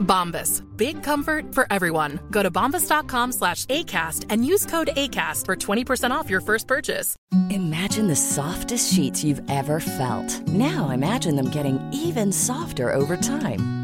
Bombas. Big comfort for everyone. Go to bombas.com slash ACAST and use code ACAST for 20% off your first purchase. Imagine the softest sheets you've ever felt. Now imagine them getting even softer over time.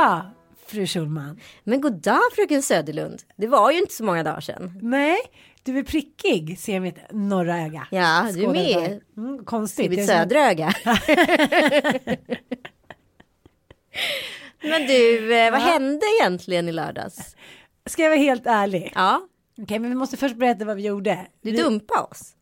Dag, fru Schulman. Men god dag fröken Söderlund. Det var ju inte så många dagar sedan. Nej, du är prickig, ser mitt norra öga. Ja, du Skådar med. Mm, konstigt. I mitt är södra öga. Men du, eh, vad hände egentligen i lördags? Ska jag vara helt ärlig? Ja, Okej, men vi måste först berätta vad vi gjorde. du vi, dumpade oss.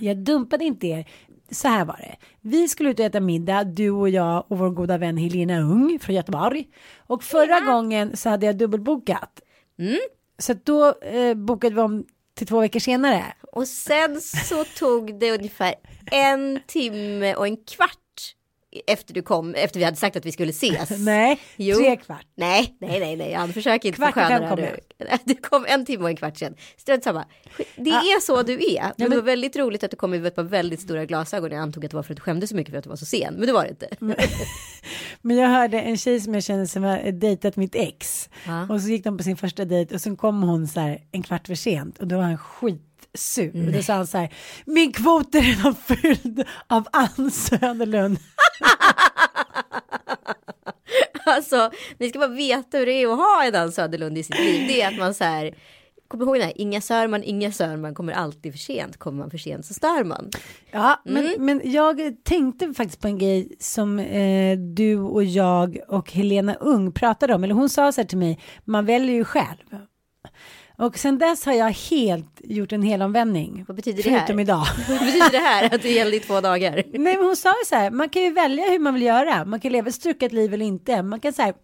Jag dumpade inte er. Så här var det. Vi skulle ut och äta middag, du och jag och vår goda vän Helena Ung från Göteborg. Och förra gången så hade jag dubbelbokat. Mm. Så då eh, bokade vi om till två veckor senare. Och sen så tog det ungefär en timme och en kvart efter du kom, efter vi hade sagt att vi skulle ses. Nej, Jo. tre kvart. Nej, nej, nej, nej, han försöker inte Kvart i försköna fem det kom nu. Det kom en timme och en kvart sen. Strunt samma. Det är så du är. Men, men- det var väldigt roligt att du kom med ett par väldigt stora glasögon. Jag antog att det var för att du skämdes så mycket för att du var så sen. Men det var det inte. Men jag hörde en tjej som jag känner som har dejtat mitt ex. Ja. Och så gick de på sin första dejt och sen kom hon så här en kvart för sent och då var han skitsur. Och då sa han så här, min kvot är redan fylld av Ann Söderlund. Alltså, ni ska bara veta hur det är att ha en Ann Söderlund i sitt liv. Det är att man så här, kommer ihåg det här, inga Sörman, inga Sörman kommer alltid för sent. Kommer man för sent så stör man. Ja, men, men jag tänkte faktiskt på en grej som eh, du och jag och Helena Ung pratade om. Eller hon sa så här till mig, man väljer ju själv. Och sen dess har jag helt gjort en helomvändning. Vad betyder det här? Förutom idag. Vad betyder det här? Att det gällde i två dagar? Nej, men hon sa ju så här, man kan ju välja hur man vill göra. Man kan leva ett strucket liv eller inte. Man kan så här,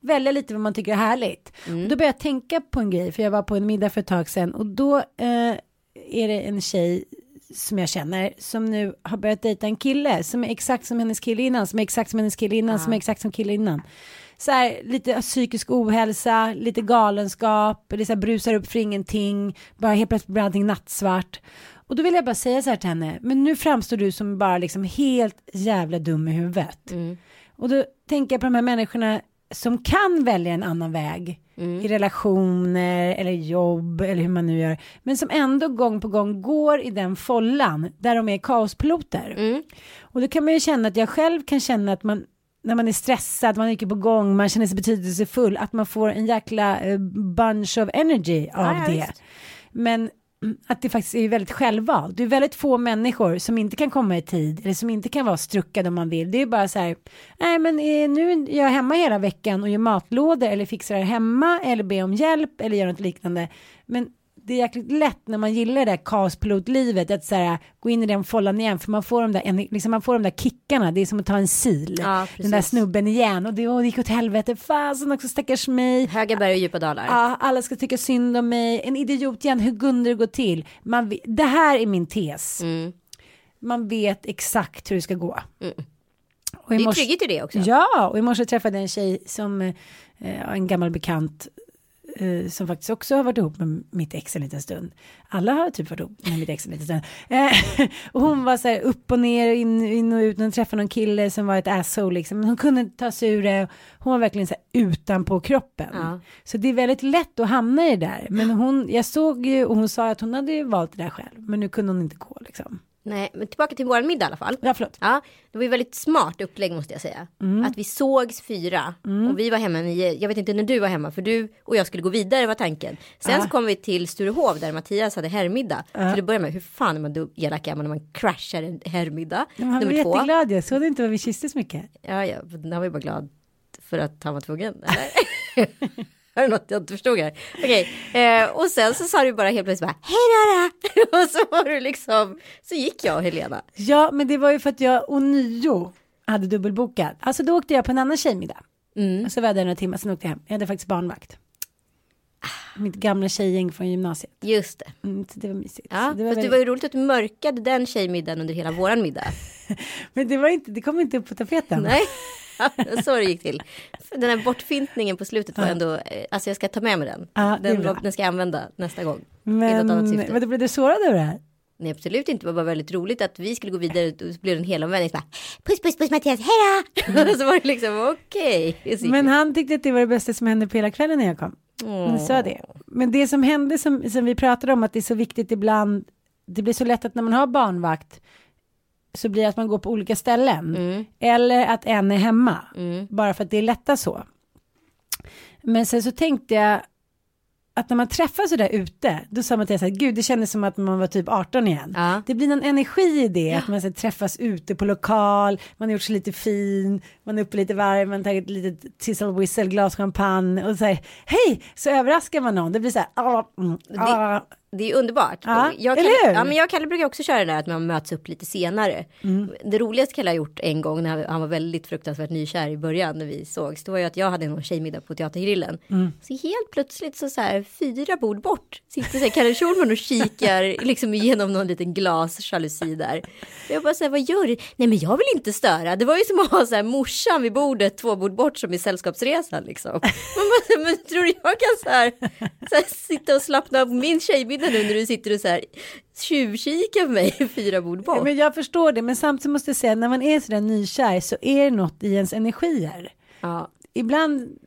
välja lite vad man tycker är härligt. Mm. Och då började jag tänka på en grej, för jag var på en middag för ett tag sedan och då eh, är det en tjej som jag känner som nu har börjat dejta en kille som är exakt som hennes kille innan, som är exakt som hennes kille innan, som är exakt som kille innan. Så här, lite psykisk ohälsa, lite galenskap, det så här brusar upp för ingenting, bara helt plötsligt blir allting nattsvart. Och då vill jag bara säga så här till henne, men nu framstår du som bara liksom helt jävla dum i huvudet. Och då tänker jag på de här människorna som kan välja en annan väg i relationer eller jobb eller hur man nu gör. Men som ändå gång på gång går i den follan där de är kaospiloter. Och då kan man ju känna att jag själv kan känna att man när man är stressad, man är mycket på gång, man känner sig betydelsefull, att man får en jäkla eh, bunch of energy av Ja, det. visst. Men mm, att det faktiskt är väldigt självvalt. Det är väldigt få människor som inte kan komma i tid eller som inte kan vara struckade om man vill. Det är bara så här, nej men eh, nu är jag hemma hela veckan och gör matlådor eller fixar det hemma eller ber om hjälp eller gör något liknande. Men det är jäkligt lätt när man gillar det där kaospilotlivet att så här, gå in i den follan igen för man får de där, en- liksom man får de där kickarna, det är som att ta en sil. Ja, den där snubben igen och det, och det gick åt helvete, fasen också stackars mig. Höga berg och djupa dalar. Ja, alla ska tycka synd om mig. En idiot igen, hur kunde det gå till? Man, det här är min tes. Mm. Man vet exakt hur det ska gå. Och i Det är trygghet i det också. Ja, och i morse träffade jag en tjej som, eh, en gammal bekant, eh, som faktiskt också har varit ihop med mitt ex en liten stund. Alla har typ varit ihop med mitt ex en liten stund. Eh, och hon var så här upp och ner, in, in och ut. Hon träffade någon kille som var ett asshole liksom. Men hon kunde inte ta sig ur det. Hon var verkligen så här utanpå kroppen. Ja. Så det är väldigt lätt att hamna i det där. Men hon, jag såg ju och hon sa att hon hade ju valt det där själv. Men nu kunde hon inte gå liksom. Nej, men tillbaka till våran middag i alla fall. Ja, förlåt. Ja, det var ju väldigt smart upplägg måste jag säga. Mm. Att vi sågs fyra och vi var hemma nio. Jag vet inte när du var hemma för du och jag skulle gå vidare var tanken. Sen Ja. så kom vi till Sturehov där Mattias hade herrmiddag. Till att börja med, hur fan är man elak är man när man crashar en herrmiddag? Men han var två. jätteglad. Jag såg inte vad vi kysstes mycket. Ja, ja, han var ju bara glad för att han var tvungen. Är det något jag inte förstod här? Okej, eh, och sen så sa du bara helt plötsligt bara hej då! och så var du liksom, så gick jag och Helena. Ja, men det var ju för att jag ånyo hade dubbelbokat. Alltså då åkte jag på en annan tjejmiddag. Mm. Och så var jag där några timmar, sen åkte jag hem. Jag hade faktiskt barnvakt. Mitt gamla tjejgäng från gymnasiet. Just det. Mm, det var mysigt. Ja, det var fast det väldigt- var ju roligt att du mörkade den tjejmiddagen under hela våran middag. Men det var inte, det kom inte upp på tapeten. Nej, så det gick till. Den här bortfintningen på slutet var ändå, eh, alltså jag ska ta med mig den. Ja, den, den ska jag använda nästa gång. Men, men då blev du sårad över det här? Nej, absolut inte. Det var bara väldigt roligt att vi skulle gå vidare och så blev det en helomvändning. Bara, Puss, puss, puss Mattias, hej då! så var det liksom okej. Okay. Men han tyckte att det var det bästa som hände på hela kvällen när jag kom. Han sa det. Men det som hände som, som vi pratade om att det är så viktigt ibland, det blir så lätt att när man har barnvakt så blir det att man går på olika ställen. Eller att en är hemma. Bara för att det är lättare så. Men sen så tänkte jag att när man träffas sådär ute, då sa man till så här, gud det kändes som att man var typ 18 igen. Ja. Det blir någon energi i det, att man så här, träffas ute på lokal, man har gjort sig lite fin, man är uppe lite varm, man har tagit litet tissel whistle, glas champagne och säger hej, så överraskar man någon. Det blir så här, ah, mm, ah. Det är underbart. Ja, jag, eller Kalle, hur? ja, men jag och Kalle brukar också köra det där att man möts upp lite senare. Mm. Det roligaste Kalle har gjort en gång när han var väldigt fruktansvärt nykär i början när vi sågs. Det var ju att jag hade någon tjejmiddag på Teatergrillen. Mm. Så helt plötsligt så, så här fyra bord bort sitter så här Kalle Schulman och kikar liksom igenom någon liten glasjalusi där. Jag bara så här, vad gör du? Nej men jag vill inte störa. Det var ju som att ha så här morsan vid bordet två bord bort som i Sällskapsresan liksom. Man bara, men tror du jag kan så här, så här sitta och slappna av min tjejmiddag nu när du sitter och så här tjuvkikar på mig fyra bord bort? Men jag förstår det, men samtidigt måste jag säga, när man är sådär nykär så är det något i ens energier. Ja. Ibland,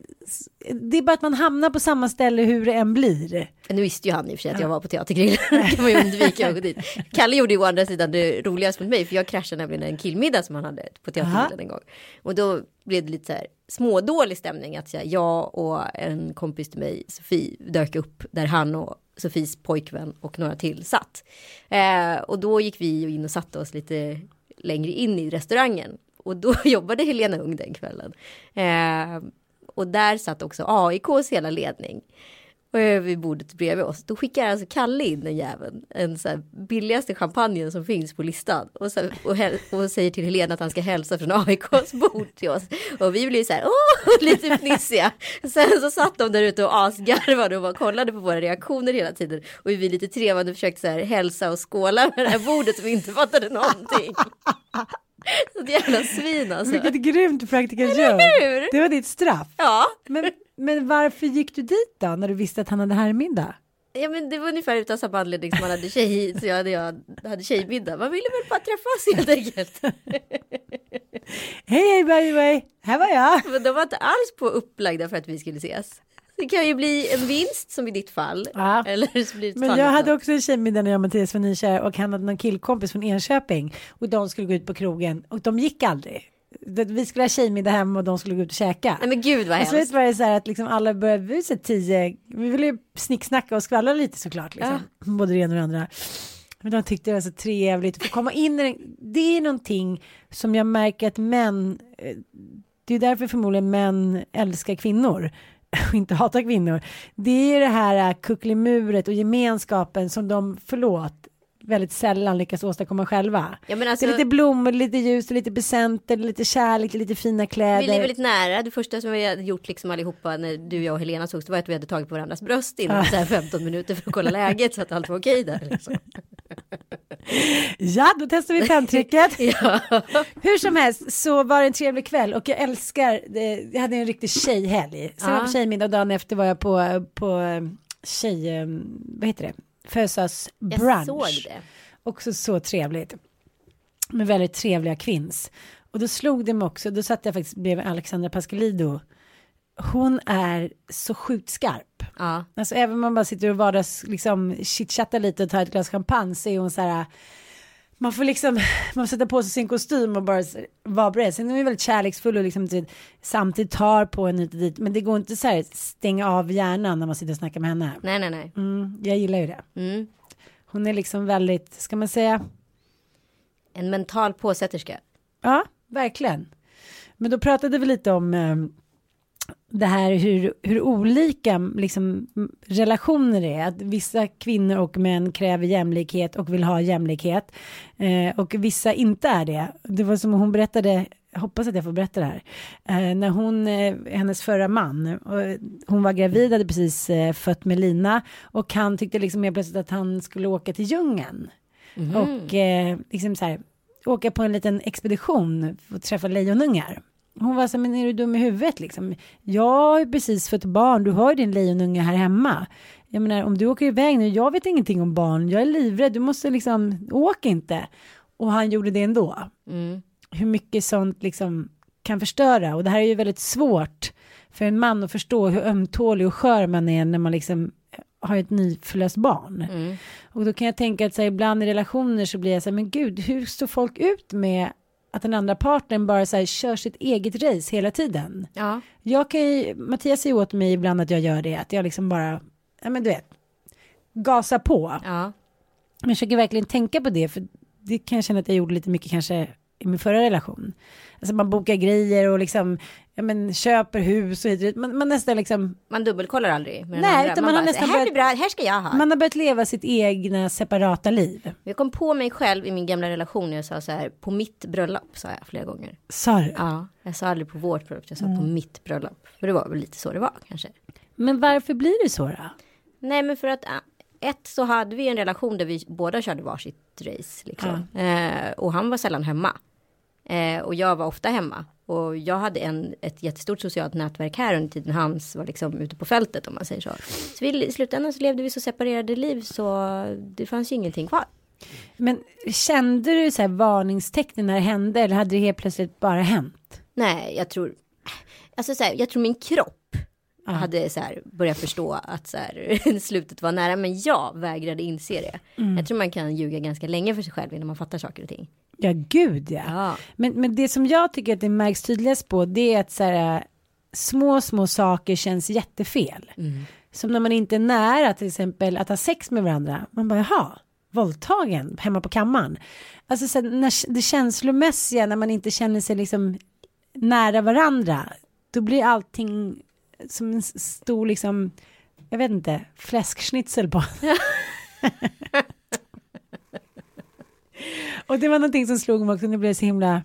det är bara att man hamnar på samma ställe hur det än blir. Nu visste ju han i och för sig att jag var på Teatergrillen. Kan man ju undvika att gå dit. Kalle gjorde ju å andra sidan det roligaste mot mig. För jag kraschade nämligen en killmiddag som han hade på Teatergrillen en gång. Och då blev det lite så här smådålig stämning. Att jag och en kompis till mig, Sofie, dök upp där han och Sofies pojkvän och några till satt. Eh, och då gick vi in och satte oss lite längre in i restaurangen. Och då jobbade Helena Ung den kvällen. Eh, och där satt också AIKs hela ledning. Och över vid bordet bredvid oss. Då skickar alltså Kalle in den jäveln. En så här billigaste champagnen som finns på listan. Och, så, och, häl- och säger till Helena att han ska hälsa från AIKs bord till oss. Och vi blir så här, åh, lite fnissiga. Sen så satt de där ute och asgarvade och bara kollade på våra reaktioner hela tiden. Och vi lite trevande försökte så här hälsa och skåla med det här bordet som vi inte fattade någonting. Så ett jävla svin alltså. Vilket grymt practical joke. Det var ditt straff. Ja. Men, men varför gick du dit då när du visste att han hade herrmiddag? Ja men det var ungefär utan samma anledning som man hade tjej, så jag hade, jag hade tjejmiddag. Man ville väl bara träffas helt enkelt. Hej hej by the way, här var jag. Men de var inte alls på upplagda för att vi skulle ses. Det kan ju bli en vinst som i ditt fall. Ja. Eller så blir det Men jag hade också en tjejmiddag när jag och Mattias var nykär och han hade någon killkompis från Enköping och de skulle gå ut på krogen och de gick aldrig. Vi skulle ha tjejmiddag hem och de skulle gå ut och käka. Nej men gud vad Och så hemskt. var det så här att liksom alla började, vi var tio, vi ville ju snicksnacka och skvallra lite såklart liksom. Både det ena och det andra. Men de tyckte det var så trevligt att få komma in i den. Det är någonting som jag märker att män, eh, det är därför förmodligen män älskar kvinnor och inte hatar kvinnor. Det är det här eh, kuckelimuret och gemenskapen som de, förlåt, väldigt sällan lyckas åstadkomma själva. Ja, alltså- det är lite blommor, lite ljus, lite presenter, lite kärlek, lite fina kläder. Vi är väldigt nära. Det första som vi hade gjort liksom allihopa när du, jag och Helena sågs det var att vi hade tagit på varandras bröst inom så här 15 minuter för att kolla läget så att allt var okej där. Liksom. Ja, då testar vi penntricket. Hur som helst så var det en trevlig kväll och jag älskar, det, jag hade en riktig tjejhelg. Sen var jag på tjejmiddag och dagen efter var jag på, på eh, tjej, eh, vad heter det, födelsedagsbrunch. Jag såg det. Också så trevligt. Med väldigt trevliga kvinns. Och då slog det mig också, då satt jag faktiskt bredvid Alexandra Pascalido. Hon är så sjukt skarp. Ja. Alltså även om man bara sitter och vardags liksom chitchattar lite och tar ett glas champagne så är hon så här. Man får liksom, man får sätta på sig sin kostym och bara vara beredd. Sen är hon väldigt kärleksfull och liksom typ samtidigt tar på en hit och dit. Men det går inte så här stänga av hjärnan när man sitter och snackar med henne. Nej, nej, nej. Mm, jag gillar ju det. Mm. Hon är liksom väldigt, ska man säga, En mental påsätterska. Ja, verkligen. Men då pratade vi lite om eh, det här hur, hur olika liksom, relationer är. Att vissa kvinnor och män kräver jämlikhet och vill ha jämlikhet. Eh, och vissa inte är det. Det var som hon berättade, jag hoppas att jag får berätta det här. Eh, när hon, eh, hennes förra man, och hon var gravid, hade precis eh, fött med Lina. Och han tyckte liksom helt plötsligt att han skulle åka till djungeln. Och eh, liksom så här, åka på en liten expedition och träffa lejonungar. Hon var så men är du dum i huvudet liksom? Jag har ju precis fått barn, du har ju din lejonunge här hemma. Jag menar, om du åker iväg nu, jag vet ingenting om barn, jag är livrädd, du måste liksom, åk inte. Och han gjorde det ändå. Mm. Hur mycket sånt liksom kan förstöra. Och det här är ju väldigt svårt för en man att förstå hur ömtålig och skör man är när man liksom har ett nyförlöst barn. Mm. Och då kan jag tänka att så här, ibland i relationer så blir jag så här, men gud, hur står folk ut med att den andra parten bara så här, kör sitt eget race hela tiden? Ja. Jag kan ju, Mattias säger åt mig ibland att jag gör det, att jag liksom bara, ja men du vet, gasar på. Ja. Men jag försöker verkligen tänka på det, för det kan jag känna att jag gjorde lite mycket kanske i min förra relation. Alltså man bokar grejer och liksom, ja men köper hus och hit. Man, man nästan liksom, Man dubbelkollar aldrig med Nej, andra. utan man har bara, nästan här blir börjat- bra, här ska jag ha. man har börjat leva sitt egna separata liv. Jag kom på mig själv i min gamla relation jag sa så här, på mitt bröllop sa jag flera gånger. Sa du? Ja, jag sa aldrig på vårt bröllop, jag sa på Mm. mitt bröllop. För det var väl lite så det var kanske. Men varför blir det så då? Nej, men för att äh, ett så hade vi en relation där vi båda körde varsitt race liksom. Eh, och han var sällan hemma. Eh, och jag var ofta hemma. Och jag hade en, ett jättestort socialt nätverk här under tiden hans var liksom ute på fältet om man säger så. Så vi, i slutändan så levde vi så separerade liv så det fanns ju ingenting kvar. Men kände du så här varningstecken när det hände eller hade det helt plötsligt bara hänt? Nej, jag tror, alltså så här, jag tror min kropp hade så här börjat förstå att så här, slutet var nära, men jag vägrade inse det. Mm. Jag tror man kan ljuga ganska länge för sig själv innan man fattar saker och ting. Ja, gud ja. Ja. Men, men det som jag tycker att det märks tydligast på det är att så här, små, små saker känns jättefel. Som när man inte är nära till exempel att ha sex med varandra. Man bara, jaha, våldtagen hemma på kammaren. Alltså så här, när det känslomässiga, när man inte känner sig liksom nära varandra, då blir allting som en stor liksom, jag vet inte, fläskschnitzel på. Och det var någonting som slog mig också jag blev så himla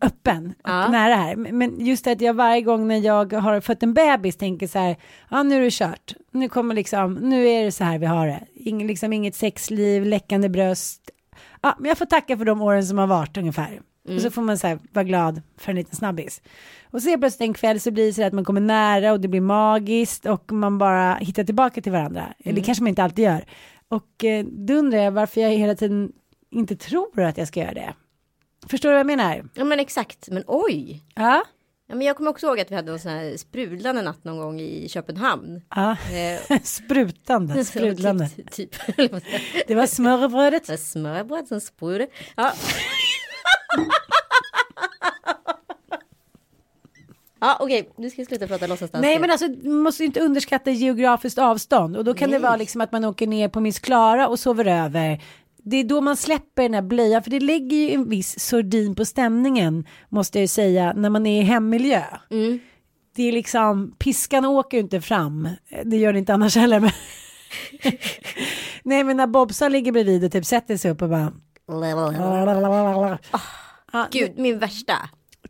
öppen och Ja. nära här. Men just det att jag varje gång när jag har fått en bebis tänker så här, ja nu är det kört, nu kommer liksom, nu är det så här vi har det. Ingen, liksom inget sexliv, läckande bröst. Ja, men jag får tacka för de åren som har varit ungefär. Och så får man så här vara glad för en liten snabbis. Och så plötsligt en kväll så blir det så att man kommer nära och det blir magiskt och man bara hittar tillbaka till varandra. Eller kanske man inte alltid gör. Och eh, då undrar jag varför jag hela tiden inte tror att jag ska göra det. Förstår du vad jag menar? Ja men exakt, men oj. Ja. Ja, men jag kommer också ihåg att vi hade en sån här sprudlande natt någon gång i Köpenhamn. ja. Eh, Sprutande, sprudlande. typ, typ? Det var smörrebrödet. Så här Smörbröd som sprudlar. Ja. Ja okej, nu ska vi sluta prata låtsasdans. Nej men alltså man måste inte underskatta geografiskt avstånd och då kan det vara liksom att man åker ner på Miss Klara och sover över. Det är då man släpper den här blöjan för det lägger ju en viss sordin på stämningen måste jag ju säga när man är i hemmiljö. Det är liksom piskan åker ju inte fram. Det gör det inte annars heller. Men Nej men när Bobsan ligger bredvid och typ sätter sig upp och bara Gud, min värsta.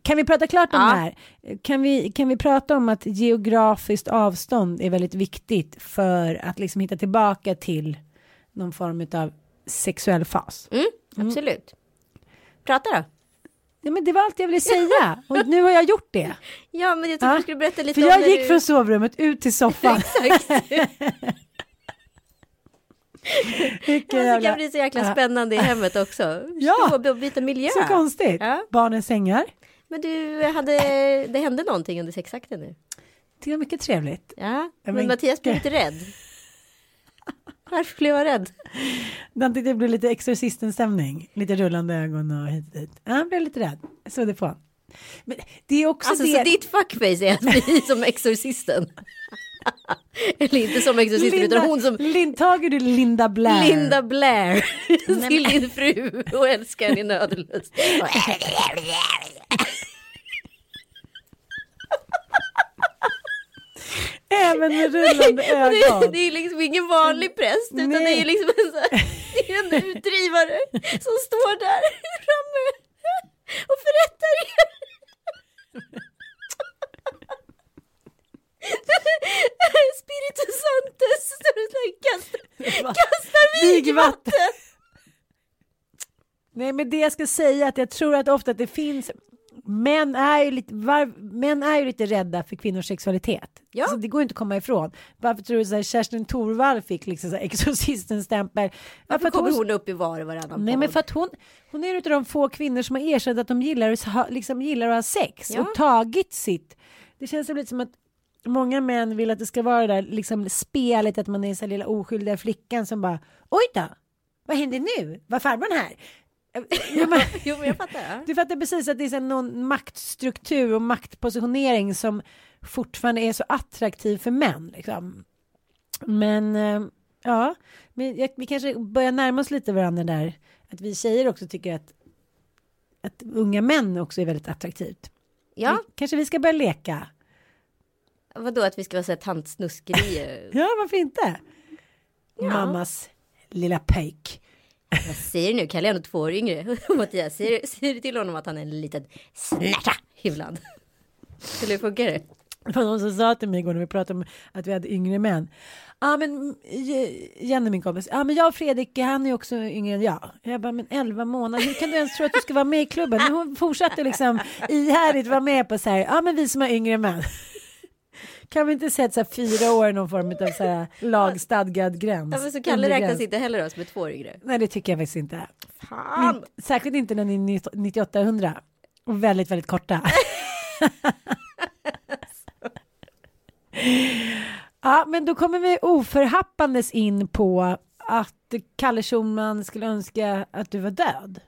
Kan vi prata klart om Ja. det här? Kan vi, kan vi prata om att geografiskt avstånd är väldigt viktigt för att liksom hitta tillbaka till någon form av sexuell fas. Mm, absolut. Prata då. Ja, men det var allt jag ville säga och nu har jag gjort det. Ja, men jag tyckte Ja. du skulle berätta lite För om jag gick du... från sovrummet ut till soffan. Vilken Ja, det kan bli så jäkla Ja. spännande i hemmet också. Ja. Stå och byta miljö. Så konstigt. Ja. Barnens sängar. Men du, hade, det hände någonting under sexakten nu? Det var mycket trevligt. Ja, men, men- Mattias blev lite rädd. Varför blev han rädd? Den tyckte det blev lite Exorcisten-stämning. Lite rullande ögon och hit och dit. Ja, han blev lite rädd. Jag såg det på. Men det är också Alltså det. så ditt fuckface är att bli som exorcisten? Eller inte som exorcisten utan hon som Lin, tager du Linda Blair? Linda Blair till din fru och älskar din ödelust. Även med rullande Det, ögon. det är liksom ingen vanlig präst utan Nej. det är liksom en, så här, det är en utdrivare som står där framme och förrättar er. Spiritus Sanctus står det så här, kastar, kastar. Vigvatten. Nej, men det jag ska säga är att jag tror att ofta att det finns Män är, ju lite, var, män är ju lite rädda för kvinnors sexualitet. Ja. Alltså, det går inte att komma ifrån. Varför tror du att Kerstin Thorvall fick liksom exorcisten-stämpel? Ja, Varför för att kommer hon- hon upp i var och varannan Nej men podd? för att hon, hon är en av de få kvinnor som har erkänt att de gillar, ha, liksom gillar att ha sex Ja. och tagit sitt. Det känns lite som att många män vill att det ska vara det där liksom spelet att man är här lilla oskyldiga flickan som bara oj då, vad händer nu? Var farbrorn här? Ja, men, Jo men jag fattar. Ja. du fattar precis att det är någon maktstruktur och maktpositionering som fortfarande är så attraktiv för män. Liksom. Men eh, ja, men vi kanske börjar närma oss lite varandra där. Att vi tjejer också tycker att, att unga män också är väldigt attraktivt. ja, Vi, kanske vi ska börja leka. vadå att vi ska vara så här tantsnuskerier? Ja, varför inte? Mammas lilla pöjk. Säger du nu? Kalle är ändå två år yngre. Mattias, säger, säger du till honom att han är en liten snärta ibland? Eller hur funkar det? Det var någon som sa till mig igår när vi pratade om att vi hade yngre män. Ja men Jenny min kompis, ja men jag och Fredrik han är också yngre än jag. Jag bara men 11 månader, hur kan du ens tro att du ska vara med i klubben? Men hon fortsatte liksom ihärdigt vara med på så här, ja men vi som är yngre män. Kan vi inte sätta så här fyra år i någon form av så här lagstadgad gräns? Ja, men så Kalle räknas inte heller då som är två yngre. Nej det tycker jag faktiskt inte. Fan! Min, särskilt inte när ni är 9800 och väldigt väldigt korta. ja, men då kommer vi oförhappandes in på att Kalle Schulman skulle önska att du var död.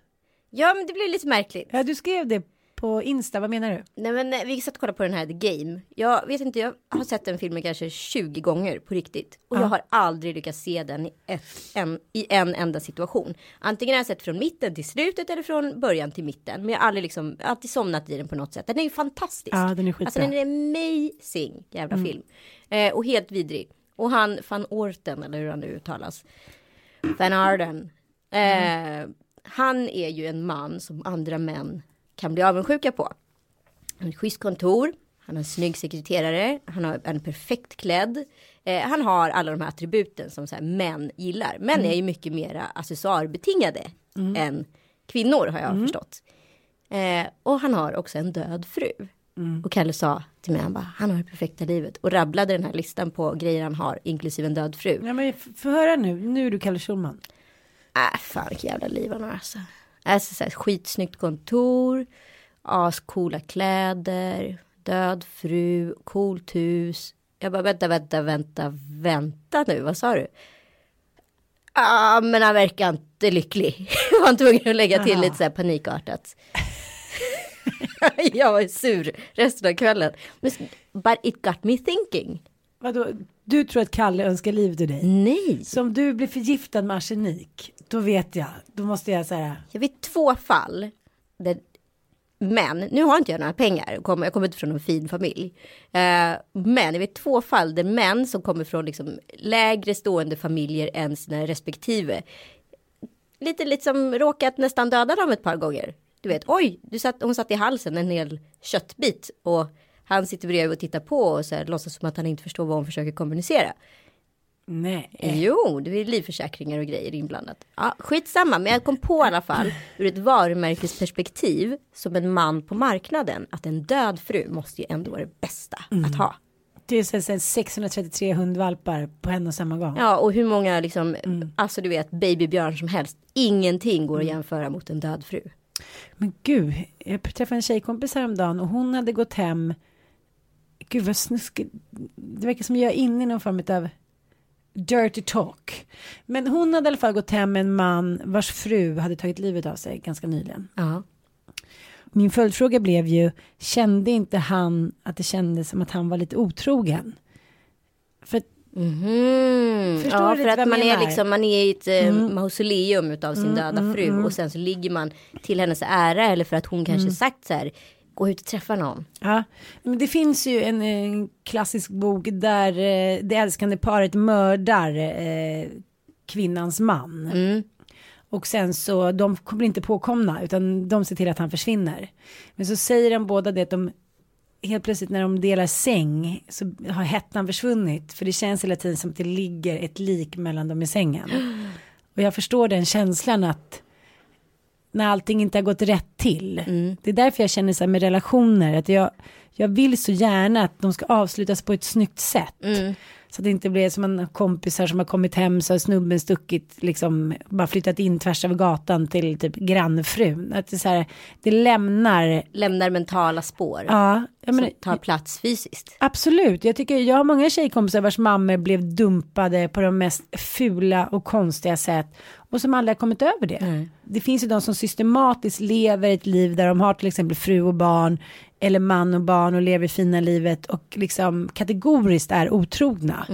Ja men det blir lite märkligt. Ja, du skrev det på Insta, vad menar du? Nej men eh, vi satt och kollade på den här The Game. Jag vet inte, jag har sett den filmen kanske 20 gånger på riktigt. Och Ja. jag har aldrig lyckats se den i, ett, en, i en enda situation. Antingen har jag sett från mitten till slutet eller från början till mitten. Men jag har aldrig liksom, alltid somnat i den på något sätt. Den är ju fantastisk. Ja, den är skitbra. Alltså den är amazing jävla film. Eh, och helt vidrig. Och han van Orten, eller hur han nu uttalas. Van Arden. Eh, Han är ju en man som andra män kan bli avundsjuka på. Han har ett schysst kontor. Han har en snygg sekreterare. Han har en perfekt klädd. Eh, han har alla de här attributen som så här, män gillar. Män är ju mycket mera accessoarbetingade än kvinnor har jag förstått. Eh, och han har också en död fru. Och Kalle sa till mig, han bara, han har det perfekta livet. Och rabblade den här listan på grejer han har, inklusive en död fru. Ja, men få höra nu, nu är du Kalle Schulman. Äh, fan vilket jävla liv han har alltså. Alltså så här, skitsnyggt kontor, ascoola kläder, död fru, coolt hus. Jag bara vänta, vänta, vänta, vänta nu, vad sa du? Ja, ah, men han verkar inte lycklig. var han tvungen att lägga till Aha. lite så här panikartat. jag var sur resten av kvällen. But it got me thinking. Vadå, du tror att Kalle önskar livet ur dig? Nej. Så om du blir förgiftad med arsenik, då vet jag, då måste jag säga Jag vet två fall. Där, men nu har inte jag några pengar. Jag kommer, jag kommer inte från en fin familj. Eh, men jag vet två fall där män som kommer från liksom lägre stående familjer än sina respektive. Lite liksom råkat nästan döda dem ett par gånger. Du vet, oj, du satt, hon satt i halsen en hel köttbit. Och han sitter bredvid och tittar på och så här, låtsas som att han inte förstår vad hon försöker kommunicera. Nej. Jo, det är livförsäkringar och grejer inblandat. Ja, skitsamma, men jag kom på i alla fall ur ett varumärkesperspektiv som en man på marknaden att en död fru måste ju ändå vara det bästa att ha. Det är så, 633 hundvalpar på en och samma gång. Ja, och hur många liksom, alltså du vet, babybjörn som helst. Ingenting går att jämföra mot en död fru. Men gud, jag träffade en tjejkompis häromdagen och hon hade gått hem. Gud vad snuskigt. Det verkar som jag är inne i någon form av dirty talk. Men hon hade i alla fall gått hem med en man vars fru hade tagit livet av sig ganska nyligen. Ja. Min följdfråga blev ju, kände inte han att det kändes som att han var lite otrogen? För Mhm. Förstår Ja, du för att man är liksom, man är i ett eh, mausoleum utav sin döda fru och sen så ligger man till hennes ära eller för att hon kanske sagt så här, gå ut och träffa någon. ja, men det finns ju en, en klassisk bok där eh, det älskande paret mördar eh, kvinnans man. Och sen så, de blir inte påkomna utan de ser till att han försvinner. Men så säger de båda det att de helt plötsligt när de delar säng så har hettan försvunnit. För det känns hela tiden som att det ligger ett lik mellan dem i sängen. Och jag förstår den känslan att när allting inte har gått rätt till. Det är därför jag känner så här med relationer att jag, jag vill så gärna att de ska avslutas på ett snyggt sätt. Så att det inte blir som en kompisar som har kommit hem så har snubben stuckit liksom bara flyttat in tvärs över gatan till typ grannfrun. Att det, så här, det lämnar, Lämnar mentala spår. ja, jag menar, som tar plats fysiskt. Absolut, jag tycker jag har många tjejkompisar vars mammor blev dumpade på de mest fula och konstiga sätt och som aldrig har kommit över det. Det finns ju de som systematiskt lever ett liv där de har till exempel fru och barn eller man och barn och lever fina livet och liksom kategoriskt är otrogna.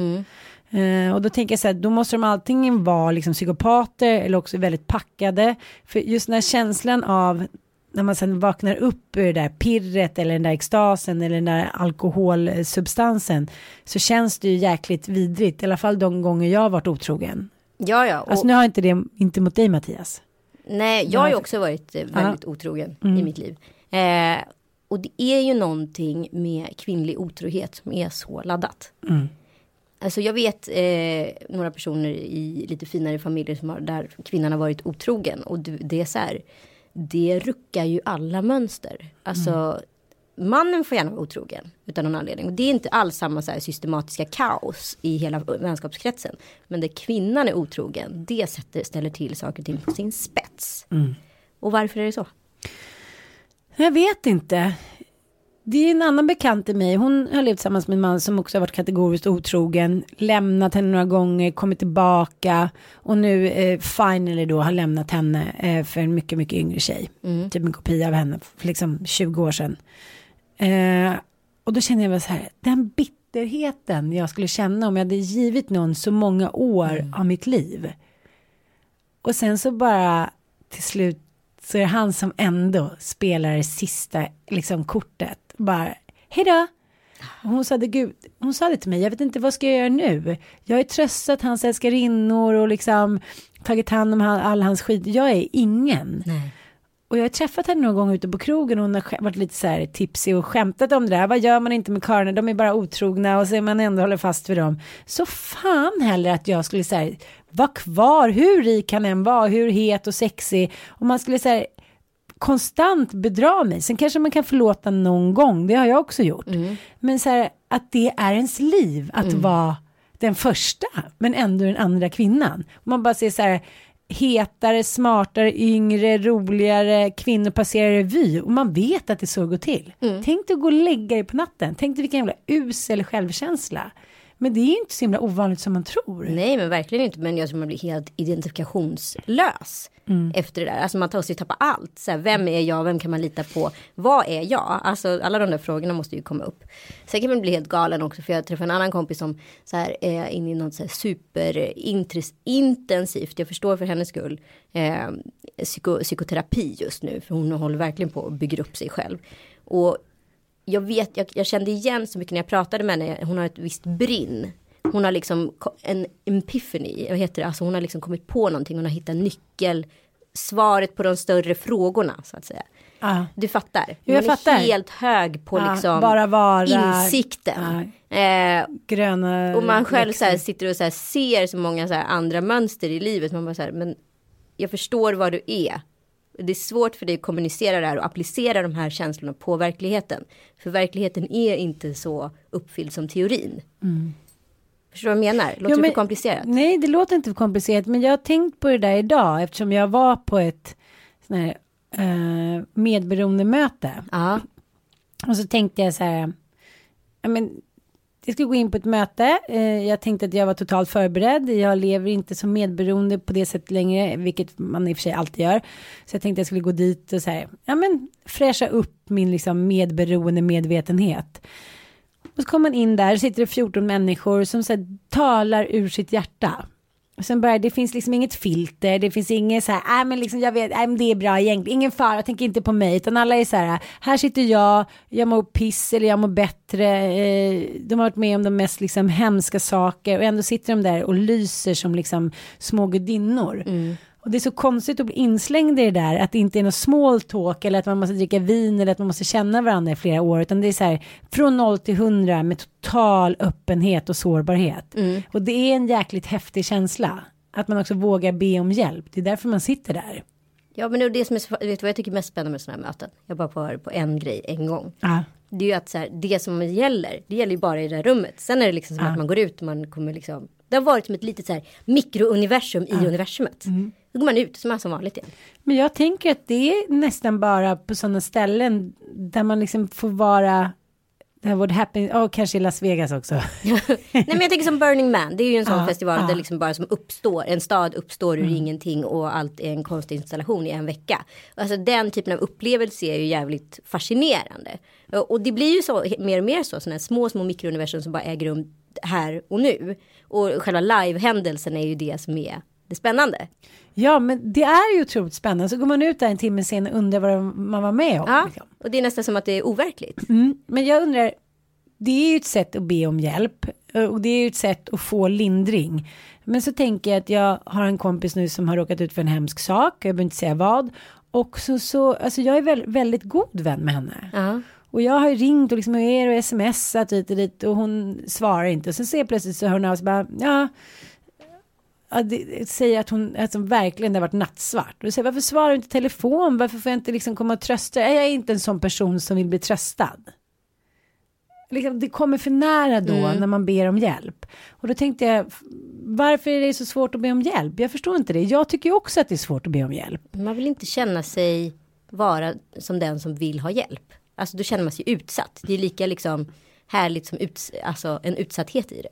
Eh, och då tänker jag så här, då måste de antingen vara liksom psykopater eller också väldigt packade. För just den här känslan av när man sen vaknar upp ur det där pirret eller den där extasen eller den där alkoholsubstansen så känns det ju jäkligt vidrigt. I alla fall de gånger jag har varit otrogen. Ja, ja. Och, Alltså nu har inte det, inte mot dig Mattias. nej, jag har ju också varit eh, väldigt otrogen i mitt liv. Eh, och det är ju någonting med kvinnlig otrohet som är så laddat. Alltså jag vet eh, några personer i lite finare familjer som har, där kvinnan har varit otrogen. Och det, är så här, det ruckar ju alla mönster. Alltså mannen får gärna vara otrogen utan någon anledning. Och det är inte alls samma så här systematiska kaos i hela vänskapskretsen. Men där kvinnan är otrogen, det sätter, ställer till saker och ting på sin spets. Och varför är det så? Jag vet inte. Det är en annan bekant till mig. Hon har levt tillsammans med en man som också har varit kategoriskt otrogen. Lämnat henne några gånger, kommit tillbaka. Och nu eh, finally då har lämnat henne eh, för en mycket, mycket yngre tjej. Typ en kopia av henne för liksom 20 år sedan. Eh, och då känner jag väl så här, den bitterheten jag skulle känna om jag hade givit någon så många år av mitt liv. Och sen så bara till slut så är det han som ändå spelar det sista liksom, kortet. Bara, hej då. Hon sa det, gud, hon sa det till mig, jag vet inte vad ska jag göra nu. Jag har tröstat hans älskarinnor och liksom tagit hand om all, all hans skit. Jag är ingen. Och jag har träffat henne någon gång ute på krogen och hon har varit lite så här tipsig och skämtat om det där. Vad gör man inte med karlarna? De är bara otrogna och så är man ändå håller fast vid dem. Så fan heller att jag skulle säga vara kvar, hur rik han än var, hur het och sexig. Och man skulle säga konstant bedra mig. Sen kanske man kan förlåta någon gång, det har jag också gjort. Men så här att det är ens liv att vara den första, men ändå den andra kvinnan. Och man bara ser så här hetare, smartare, yngre, roligare kvinnor passerar revy och man vet att det så går till. Tänk dig att gå och lägga dig på natten. Tänk dig vilken jävla usel självkänsla. Men det är ju inte så himla ovanligt som man tror. Nej men verkligen inte. Men jag tror man blir helt identifikationslös. Efter det där. Alltså man tar sig tappa allt. Så här, vem är jag? Vem kan man lita på? Vad är jag? Alltså alla de där frågorna måste ju komma upp. Sen kan man bli helt galen också. För jag träffade en annan kompis som så här, är inne i något så här superintensivt. Jag förstår för hennes skull. Eh, psyko, psykoterapi just nu. För hon håller verkligen på att bygga upp sig själv. Och jag vet, jag, jag kände igen så mycket när jag pratade med henne. Hon har ett visst brinn. Hon har liksom en epiphany, vad heter det? Alltså hon har liksom kommit på någonting. Hon har hittat nyckel svaret på de större frågorna så att säga. Ja. Du fattar? Jo, jag är fattar. helt hög på Ja, liksom bara vara- insikten. Eh, Gröna och man själv så här, sitter och så här, ser så många så här, andra mönster i livet. Man bara så här, men jag förstår vad du är. Det är svårt för dig att kommunicera det här och applicera de här känslorna på verkligheten. För verkligheten är inte så uppfylld som teorin. Förstår du vad jag menar? Låter Jo, det men- för komplicerat? Nej, det låter inte för komplicerat, men jag har tänkt på det där idag eftersom jag var på ett sån här eh, medberoendemöte. Ja, Och så tänkte jag så här, men jag skulle gå in på ett möte. Eh, jag tänkte att jag var totalt förberedd. Jag lever inte som medberoende på det sättet längre, vilket man i och för sig alltid gör. Så jag tänkte jag skulle gå dit och så här, ja men fräscha upp min liksom medberoende medvetenhet. Och så kommer man in där, sitter det 14 människor som så här, talar ur sitt hjärta. Och sen börjar, det finns liksom inget filter, det finns inget så här, nej men liksom jag vet, nej men det är bra egentligen, ingen fara, tänk inte på mig, utan alla är så här, här sitter jag, jag mår piss eller jag mår bättre, eh, de har varit med om de mest liksom hemska saker och ändå sitter de där och lyser som liksom små gudinnor. Mm. Och det är så konstigt att bli inslängd i det där, att det inte är något small talk eller att man måste dricka vin eller att man måste känna varandra i flera år, utan det är så här från noll till hundra med total öppenhet och sårbarhet. Och det är en jäkligt häftig känsla, att man också vågar be om hjälp. Det är därför man sitter där. ja men det är det som är vet du vad jag tycker är mest spännande med sådana här möten? Jag bara får på en grej en gång. Ja. Det är ju att så här, det som gäller, det gäller ju bara i det här rummet. Sen är det liksom som att man går ut och man kommer liksom, det har varit som ett litet så här mikrouniversum i universumet. Då går man ut som är som vanligt igen. Men jag tänker att det är nästan bara på sådana ställen där man liksom får vara det would happen, oh, kanske i Las Vegas också. Nej men jag tänker som Burning Man, det är ju en sån Ja, festival ja. Mm. där liksom bara som uppstår, en stad uppstår ur ingenting och allt är en konstinstallation i en vecka. Alltså den typen av upplevelse är ju jävligt fascinerande. Och det blir ju så mer och mer så, sådana små, små mikrouniversum som bara äger rum här och nu. Och själva live-händelsen är ju det som är det spännande. Ja, men det är ju otroligt spännande. Så går man ut där en timme sen och undrar vad man var med om. Ja, liksom. och det är nästan som att det är overkligt. Mm. Men jag undrar, det är ju ett sätt att be om hjälp eh, och det är ju ett sätt att få lindring. Men så tänker jag att jag har en kompis nu som har råkat ut för en hemsk sak, jag behöver inte säga vad. Och så, så alltså jag är väl, väldigt god vän med henne. Ja. Och jag har ju ringt och liksom och er och smsat hit och dit och hon svarar inte. Och sen ser jag plötsligt så hör hon av sig bara, ja, ja det, säger att hon, att hon verkligen det har varit nattsvart. Och då säger varför svarar du inte telefon? Varför får jag inte liksom komma och trösta? Jag är inte en sån person som vill bli tröstad. Liksom, det kommer för nära då när man ber om hjälp. Och då tänkte jag, varför är det så svårt att be om hjälp? Jag förstår inte det. Jag tycker också att det är svårt att be om hjälp. Man vill inte känna sig vara som den som vill ha hjälp. Alltså då känner man sig utsatt. Det är lika liksom härligt som uts alltså, en utsatthet i det.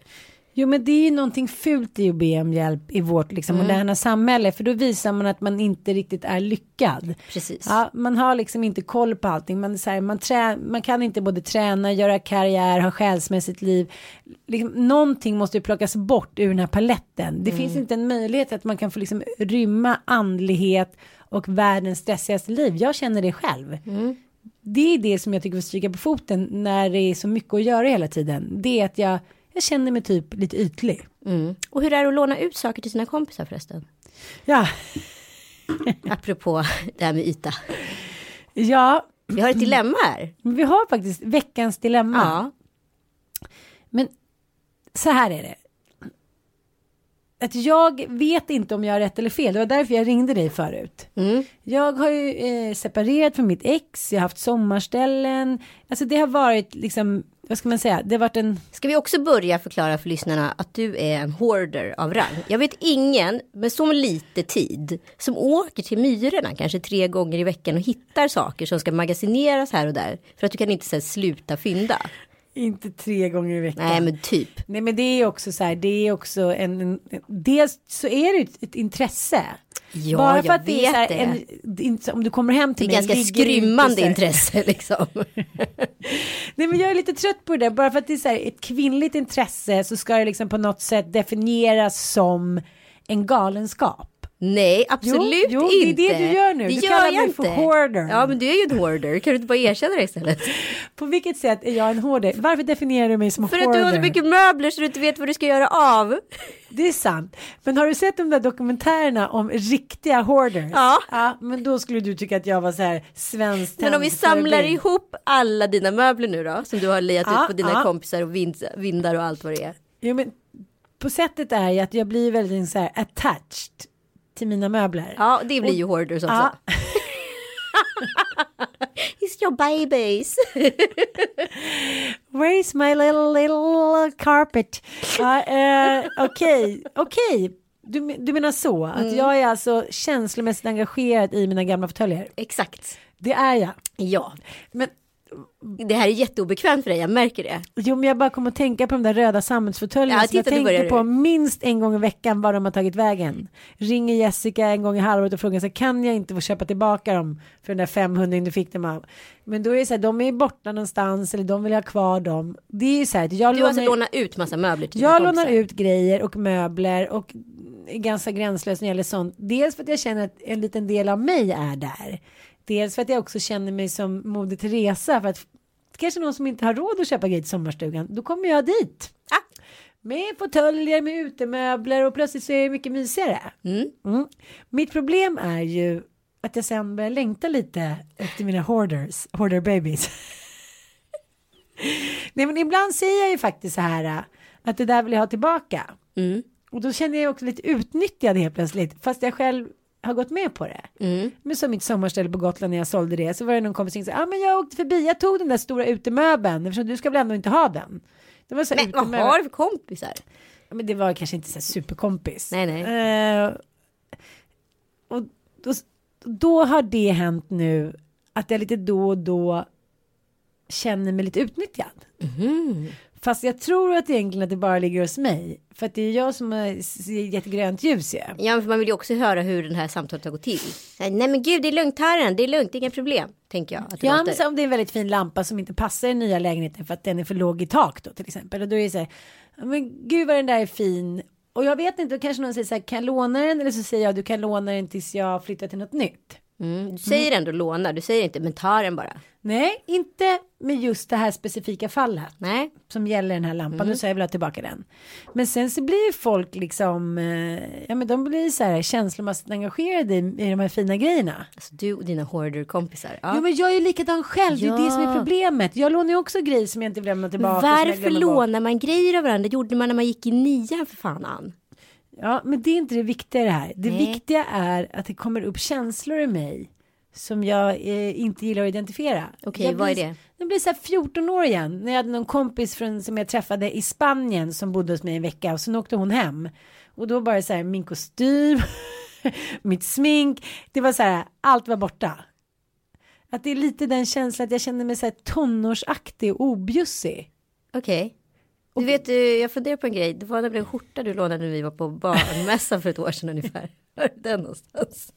Jo men det är ju någonting fult i att be om hjälp i vårt liksom, moderna samhälle. För då visar man att man inte riktigt är lyckad. Precis. Ja, man har liksom inte koll på allting. Man, så här, man, trä, man kan inte både träna, göra karriär, ha själsmässigt liv. Liksom, någonting måste ju plockas bort ur den här paletten. Det finns inte en möjlighet att man kan få liksom rymma andlighet och världens stressigaste liv. Jag känner det själv. Det är det som jag tycker får stryka på foten när det är så mycket att göra hela tiden. Det är att jag, jag känner mig typ lite ytlig. Mm. Och hur är det att låna ut saker till sina kompisar förresten? Ja, Apropå det här med yta. ja, Vi har ett dilemma här. men vi har faktiskt veckans dilemma. Ja. Men så här är det. Att jag vet inte om jag har rätt eller fel. Det var därför jag ringde dig förut. Mm. Jag har ju eh, separerat från mitt ex. Jag har haft sommarställen. Alltså det har varit liksom, vad ska man säga? Det har varit en, Ska vi också börja förklara för lyssnarna att du är en hoarder av rang. Jag vet ingen med så lite tid som åker till Myrorna kanske tre gånger i veckan och hittar saker som ska magasineras här och där. För att du kan inte här, sluta fynda. Inte tre gånger i veckan. Nej men typ. Nej men det är också så här, det är också en, en dels så är det ett, intresse. Ja, Bara för att det är så här, en, är så- om du kommer hem Det till är mig. ganska det inte skrymmande så här- intresse liksom. Nej men jag är lite trött på det där. Bara för att det är så här, ett kvinnligt intresse så ska det liksom på något sätt definieras som en galenskap. Nej, absolut jo, det är inte. det du gör nu. Det Du kallar mig för inte. hoarder. Ja, men du är ju en hoarder. Kan du inte bara erkänna det istället? På vilket sätt är jag en hoarder? Varför definierar du mig som För hoarder? att du har så mycket möbler så du inte vet vad du ska göra av. Det är sant. Men har du sett de där dokumentärerna om riktiga hoarders? Ja. ja men då skulle du tycka att jag var så här svensk Men om vi samlar ihop alla dina möbler nu då, som du har lejat Ja, ut på dina ja. kompisar och vind, vindar och allt vad det är. Jo, men på sättet är ju att jag blir väldigt så här attached till mina möbler. Ja, det blir ju hoarders också. Ja. It's your babies. Where is my little, little carpet? Eh, Okej, okej. Du, du menar så? Att Mm. jag är alltså känslomässigt engagerad i mina gamla fåtöljer? Exakt. Det är jag. Ja, Men, det här är jätteobekvämt för dig, jag märker det. jo, men jag bara kommer att tänka på de där röda sammetsfåtöljerna Ja, som jag tänker på minst en gång i veckan var de har tagit vägen. Ringer Jessica en gång i halvåret och frågar så kan jag inte få köpa tillbaka dem för den där 500 du fick dem av. Men då är det så här, de är borta någonstans eller de vill ha kvar dem. Det är ju så här, jag Du har alltså lånar- ut massa möbler till Jag lånar ut grejer och möbler och är ganska gränslös när det gäller sånt. Dels för att jag känner att en liten del av mig är där. Dels för att jag också känner mig som Moder Teresa för att kanske någon som inte har råd att köpa grejer till sommarstugan, då kommer jag dit. Ah. Med fåtöljer, med utemöbler och plötsligt så är det mycket mysigare. Mm. Mm. Mitt problem är ju att jag sen börjar längta lite efter mina hoarders, hoarder babies. Nej men ibland säger jag ju faktiskt så här att det där vill jag ha tillbaka. Mm. Och då känner jag också lite utnyttjad helt plötsligt fast jag själv har gått med på det. Mm. Men som mitt sommarställe på Gotland när jag sålde det så var det någon kompis som sa ah, men jag åkte förbi, jag tog den där stora utemöbeln eftersom du ska väl ändå inte ha den. Det var så Men vad utemöbel. har du för kompisar? Ja, men det var kanske inte så superkompis. Nej, nej. Eh, och då, då har det hänt nu att jag lite då och då känner mig lite utnyttjad. Mhm. Fast jag tror att egentligen att det bara ligger hos mig. För att det är jag som har gett grönt ljus ju. Ja, för man vill ju också höra hur den här samtalet har gått till. Nej, men gud, det är lugnt, Herren, det är lugnt, inga problem, tänker jag. Att det Ja, låter. men så om det är en väldigt fin lampa som inte passar i den nya lägenheten för att den är för låg i tak då till exempel. Och då är det så här, men gud vad den där är fin. Och jag vet inte, då kanske någon säger så här, kan jag låna den? Eller så säger jag, du kan låna den tills jag flyttar till något nytt. Mm, du säger ändå låna, du säger inte, men ta den bara. Nej, inte med just det här specifika fallet Nej, som gäller den här lampan. Mm. Då säger jag vill ha tillbaka den. Men sen så blir folk liksom, eh, ja men de blir så här känslomässigt engagerade i, i de här fina grejerna. alltså du och dina hoarder-kompisar. Ja. Jo men jag är ju likadan själv, det är det som är problemet. Jag lånar ju också grejer som jag inte vill lämna tillbaka. Varför lånar man grejer av varandra? Det gjorde man när man gick i nian för fan Ann. Ja men det är inte det viktiga det här. Det Nej. viktiga är att det kommer upp känslor i mig. Som jag eh, inte gillar att identifiera. Okej, Jag vad är det? Jag blir så här 14 år igen. När jag hade någon kompis från, som jag träffade i Spanien som bodde hos mig en vecka och sen åkte hon hem. Och då det så här min kostym, mitt smink, det var så här allt var borta. Att det är lite den känslan att jag känner mig så här tonårsaktig och objussig. Okej. Du vet, eh, jag funderar på en grej. Det var nämligen en skjorta du lånade när vi var på barnmässan för ett år sedan ungefär. Var den någonstans?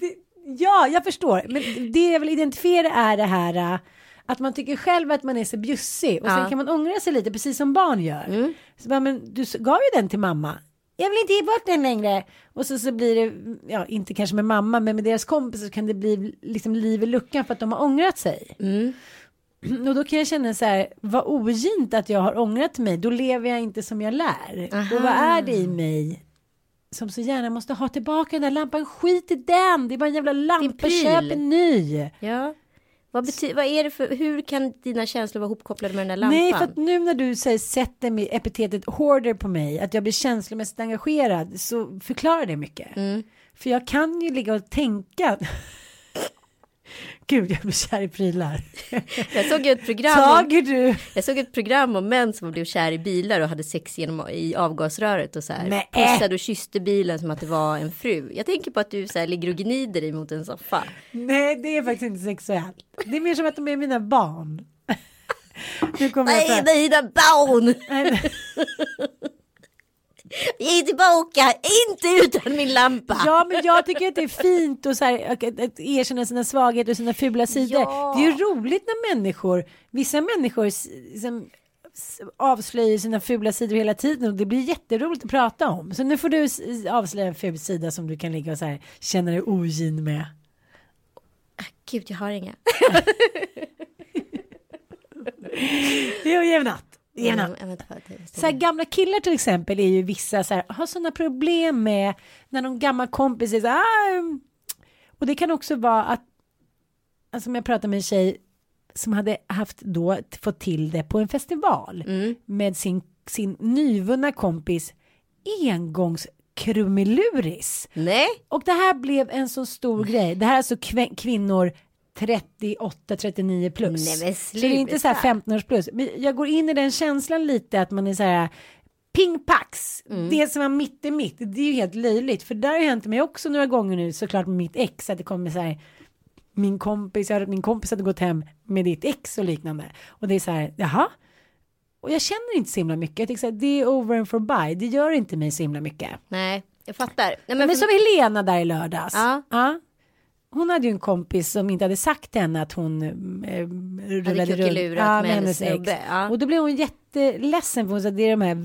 Det, ja, jag förstår. Men det jag vill identifiera är det här äh, att man tycker själv att man är så bjussig och Ja. sen kan man ångra sig lite precis som barn gör. Mm. Så bara, men du gav ju den till mamma. Jag vill inte ge bort den längre. Och så, så blir det, ja inte kanske med mamma men med deras kompisar så kan det bli liksom liv i luckan för att de har ångrat sig. Mm. Och då kan jag känna så här, vad ogint att jag har ångrat mig, då lever jag inte som jag lär. Aha. Och vad är det i mig som så gärna måste ha tillbaka den där lampan, skit i den, det är bara en jävla lampa, köp en ny. Ja. Vad, bety- vad är det för, hur kan dina känslor vara hopkopplade med den där lampan? Nej, för att nu när du säger, sätter mig epitetet hoarder på mig, att jag blir känslomässigt engagerad, så förklarar det mycket. Mm. För jag kan ju ligga och tänka. Gud, jag blir kär i prylar. Jag såg ett program om, Tager du? jag såg ett program om män som blev kär i bilar och hade sex genom, i avgasröret och så här. Nej. Pussade och kysste bilen som att det var en fru. Jag tänker på att du så här ligger och gnider dig mot en soffa. Nej, det är faktiskt inte sexuellt. Det är mer som att de är mina barn. Nu kommer jag Nej, dina barn! Ge tillbaka, inte utan min lampa. Ja, men jag tycker att det är fint och så här, att, erkänna sina svagheter och sina fula sidor. Ja. Det är ju roligt när människor, vissa människor s- som s- avslöjar sina fula sidor hela tiden och det blir jätteroligt att prata om. Så nu får du avslöja en ful sida som du kan ligga och så här känna dig ogin med. Gud, jag har inga. Jo, jämnat. Det Så här, gamla killar till exempel är ju vissa så här, har sådana problem med när någon gammal kompis är så här, "Ah, mm." och det kan också vara att, alltså om jag pratar med en tjej som hade haft då fått till det på en festival med sin, sin nyvunna kompis engångskrumeluris. Nej, Och det här blev en så stor grej. Det här är alltså kvinnor 38, 39 plus. Nej, men så det är inte så här sluta. 15 års plus. Men jag går in i den känslan lite att man är så här pingpax. Mm. Det som var mitt i mitt. Det är ju helt löjligt. För där har hänt mig också några gånger nu såklart med mitt ex. Att det kommer så här min kompis, jag hörde att min kompis hade gått hem med ditt ex och liknande. Och det är så här, jaha. Och jag känner inte så himla mycket. Jag tycker så här, det är over and for by. Det gör inte mig så himla mycket. nej, jag fattar. Nej, men Men för- som Helena där i lördags. Ja. Hon hade ju en kompis som inte hade sagt till henne att hon eh, rullade runt kuckelurat med hennes snubbe, ja. Och då blev hon jätteledsen för hon sa att det är de här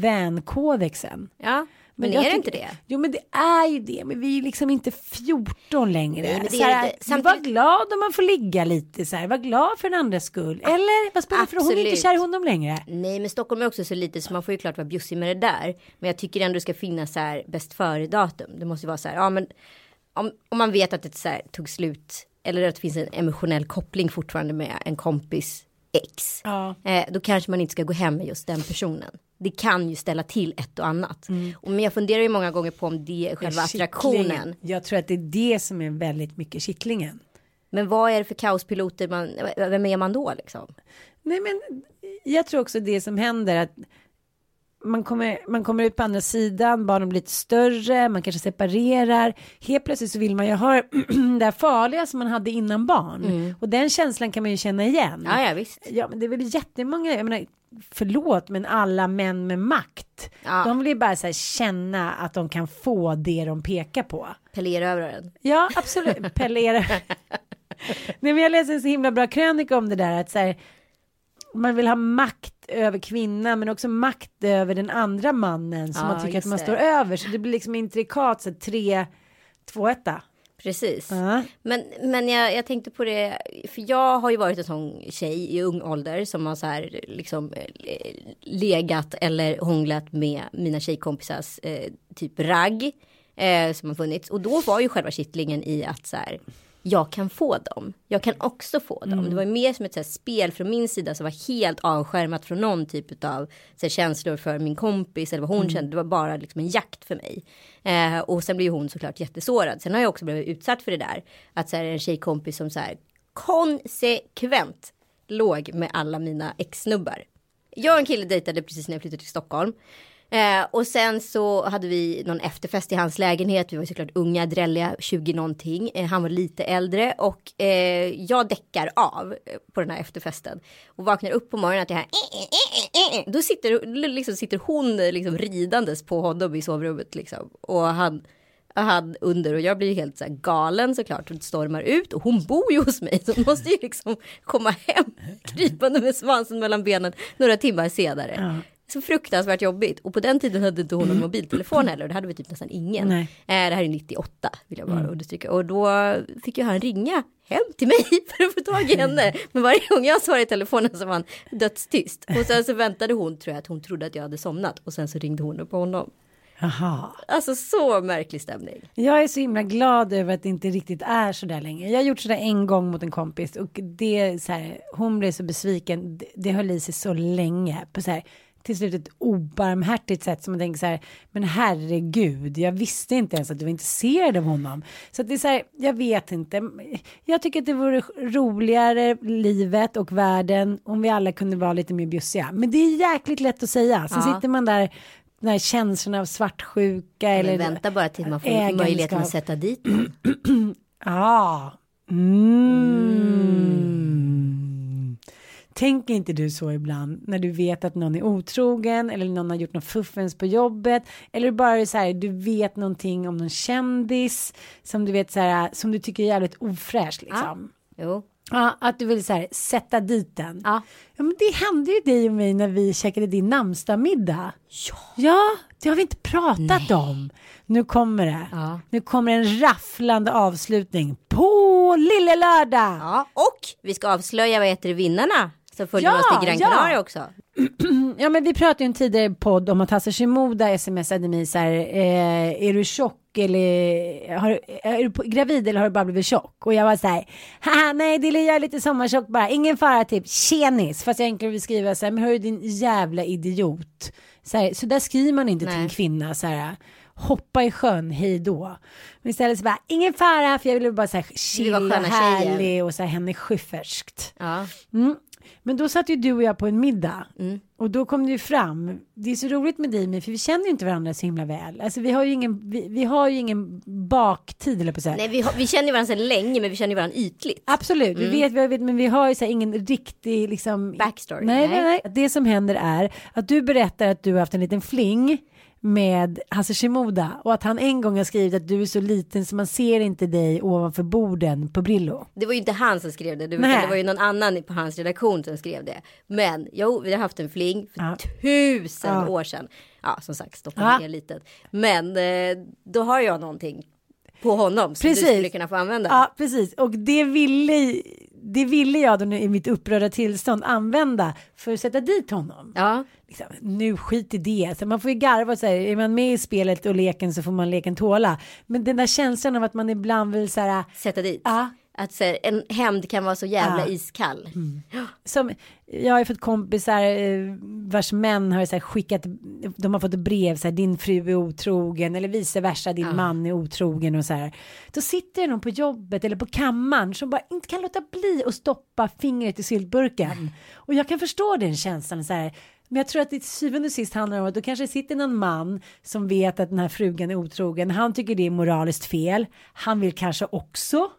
vänkodexen. Ja, men, jag är det inte det? Jo men det är ju det, men vi är ju liksom inte 14 längre. Nej, men det så är här, det inte. Var Samtidigt- glad om man får ligga lite så här, var glad för den andras skull. Eller vad spelar det för hon är inte kär i honom längre. Nej, men Stockholm är också så lite så man får ju klart vara bjussig med det där. Men jag tycker ändå det ska finnas så här bäst före datum. Det måste ju vara så här, ja men om, om man vet att det så här, tog slut eller att det finns en emotionell koppling fortfarande med en kompis ex. Ja. Eh, då kanske man inte ska gå hem med just den personen. Det kan ju ställa till ett och annat. Och, men jag funderar ju många gånger på om det är själva attraktionen. Kittlingen. Jag tror att det är det som är väldigt mycket kittlingen. Men vad är det för kaospiloter man, vem är man då liksom? Nej men jag tror också det som händer att man kommer, man kommer ut på andra sidan, barnen blir lite större, man kanske separerar. Helt plötsligt så vill man ju ha det här farliga som man hade innan barn. Och den känslan kan man ju känna igen. Ja, ja visst. Ja, men det är väl jättemånga, jag menar, förlåt, men alla män med makt, Ja. de vill ju bara så känna att de kan få det de pekar på. Pelerövraren. Ja, absolut. Pellera. Nej, men jag läste en så himla bra krönika om det där att så här, man vill ha makt över kvinnan men också makt över den andra mannen som Ja, man tycker att man det. står över. Så det blir liksom intrikat, så tre, två, etta. Precis. Ja. Men, men jag, jag tänkte på det, för jag har ju varit en sån tjej i ung ålder som har så här liksom eh, legat eller hånglat med mina tjejkompisars eh, typ ragg eh, som har funnits. Och då var ju själva kittlingen i att så här, jag kan få dem. Jag kan också få dem. Det var mer som ett här, spel från min sida som var helt avskärmat från någon typ av här, känslor för min kompis eller vad hon kände. Det var bara liksom en jakt för mig. Eh, och sen blev hon såklart jättesårad. Sen har jag också blivit utsatt för det där. Att så här, en tjejkompis som så här konsekvent låg med alla mina ex-snubbar. Jag och en kille dejtade precis när jag flyttade till Stockholm. Eh, och sen så hade vi någon efterfest i hans lägenhet. Vi var såklart unga, drälliga, 20 någonting. Eh, han var lite äldre och eh, jag däckar av eh, på den här efterfesten. Och vaknar upp på morgonen att jag här eh, eh, Då sitter, liksom, sitter hon liksom ridandes på honom i sovrummet liksom. Och han han under och jag blir helt så här galen såklart och stormar ut och hon bor ju hos mig så hon måste ju liksom komma hem krypande med svansen mellan benen några timmar senare. Så fruktansvärt jobbigt och på den tiden hade inte hon någon mobiltelefon heller och det hade vi typ nästan ingen. Nej. Eh, det här är 98 vill jag bara understryka och då fick ju han ringa hem till mig för att få tag i henne. Men varje gång jag svarade i telefonen så var han dödstyst och sen så väntade hon tror jag att hon trodde att jag hade somnat och sen så ringde hon upp på honom. Jaha. Alltså så märklig stämning. Jag är så himla glad över att det inte riktigt är så där längre. Jag har gjort så där en gång mot en kompis och det är så här, hon blev så besviken. Det, det höll i sig så länge på så här till slut ett obarmhärtigt sätt som man tänker så här, men herregud, jag visste inte ens att du var intresserad av honom. Så att det är så här, jag vet inte. Jag tycker att det vore roligare livet och världen om vi alla kunde vara lite mer bjussiga. Men det är jäkligt lätt att säga. Sen Ja. sitter man där, den här känslorna av svartsjuka eller Men vänta bara till man får ägandeskap. möjligheten att sätta dit. Ja. Mm. Tänker inte du så ibland när du vet att någon är otrogen eller någon har gjort något fuffens på jobbet eller bara så här du vet någonting om någon kändis som du vet så här som du tycker är jävligt ofräscht liksom. Jo. Ja, att du vill så här, sätta dit den. Ja. ja, men det hände ju dig och mig när vi käkade din namnsdagsmiddag. Ja. Ja, det har vi inte pratat om. Nu kommer det. Ja. Nu kommer en rafflande avslutning på Lille Lördag. Ja, och vi ska avslöja vad heter vinnarna. Så följer Ja, oss till Gran ja. Canaria också. Ja, men vi pratade ju en tidigare podd om att Hasse Shimoda smsade mig så här, eh, är du tjock eller har, är du gravid eller har du bara blivit tjock? Och jag var så här, haha nej det är jag lite sommartjock bara, ingen fara typ, tjenis. Fast jag egentligen vill skriva så här, men hörru din jävla idiot. Så, här, så där skriver man inte till Nej. en kvinna så här, hoppa i sjön, hej då. Men istället så bara, ingen fara, för jag ville bara så här chill och härlig och så här henne schyfferskt. Ja. Mm. Men då satt ju du och jag på en middag. Mm. Och då kom det ju fram. Det är så roligt med dig med, för vi känner ju inte varandra så himla väl. Alltså vi har ju ingen, vi, vi har ju ingen baktid eller på så här. Nej, vi, har, vi känner ju varandra sedan länge, men vi känner ju varandra ytligt. Absolut, vi vet, vi vet, men vi har ju så här ingen riktig liksom. Backstory, nej, nej. nej. Det som händer är att du berättar att du har haft en liten fling med Hasse Shimoda och att han en gång har skrivit att du är så liten så man ser inte dig ovanför borden på Brillo. Det var ju inte han som skrev det, var, det var ju någon annan på hans redaktion som skrev det. Men jo, vi har haft en fling för Ja. tusen Ja. år sedan. Ja, som sagt, stoppa Ja. ner litet. Men eh, då har jag någonting på honom som Precis. du skulle kunna få använda. Ja, precis. Och det ville, det ville jag då nu i mitt upprörda tillstånd använda för att sätta dit honom. Ja, Liksom, nu skit i det. Så man får ju garva och säga, är man med i spelet och leken så får man leken tåla. Men den där känslan av att man ibland vill så här, sätta dit. Ja. Att så här, en hämnd kan vara så jävla Ja. iskall. som, jag har fått kompisar eh, vars män har så här skickat, de har fått brev så här, din fru är otrogen eller vice versa, din man är otrogen och så här. Då sitter det någon på jobbet eller på kammaren som bara inte kan låta bli att stoppa fingret i syltburken. Och jag kan förstå den känslan så här. Men jag tror att det till syvende och sist handlar om att då kanske sitter någon man som vet att den här frugan är otrogen. Han tycker det är moraliskt fel. Han vill kanske också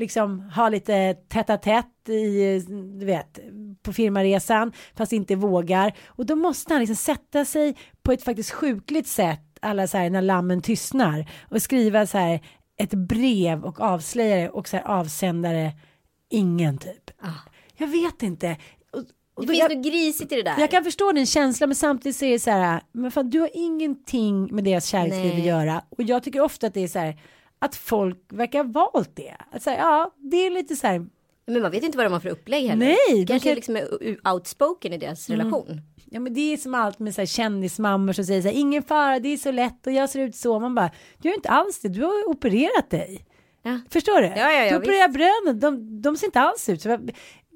liksom ha lite tätt tätt i, du vet, på firmaresan fast inte vågar. Och då måste han liksom sätta sig på ett faktiskt sjukligt sätt, alla så här när lammen tystnar och skriva så här ett brev och avslöjare och så här avsändare ingen typ. Jag vet inte. Och, och Det finns jag, något grisigt i det där. jag kan förstå din känsla men samtidigt så är det så här, men fan, du har ingenting med deras kärleksliv att göra och jag tycker ofta att det är så här att folk verkar valt det. Säga, ja, det är lite så här, Men man vet inte vad de har för upplägg heller. Nej, Kanske kan- liksom är outspoken i deras relation. ja men det är som allt med så här kändismammor som säger så här, ingen fara, det är så lätt och jag ser ut så. Man bara, du gör inte alls det, du har opererat dig. Ja. Förstår du? Ja, ja, ja, du opererar brönen, de, de ser inte alls ut så.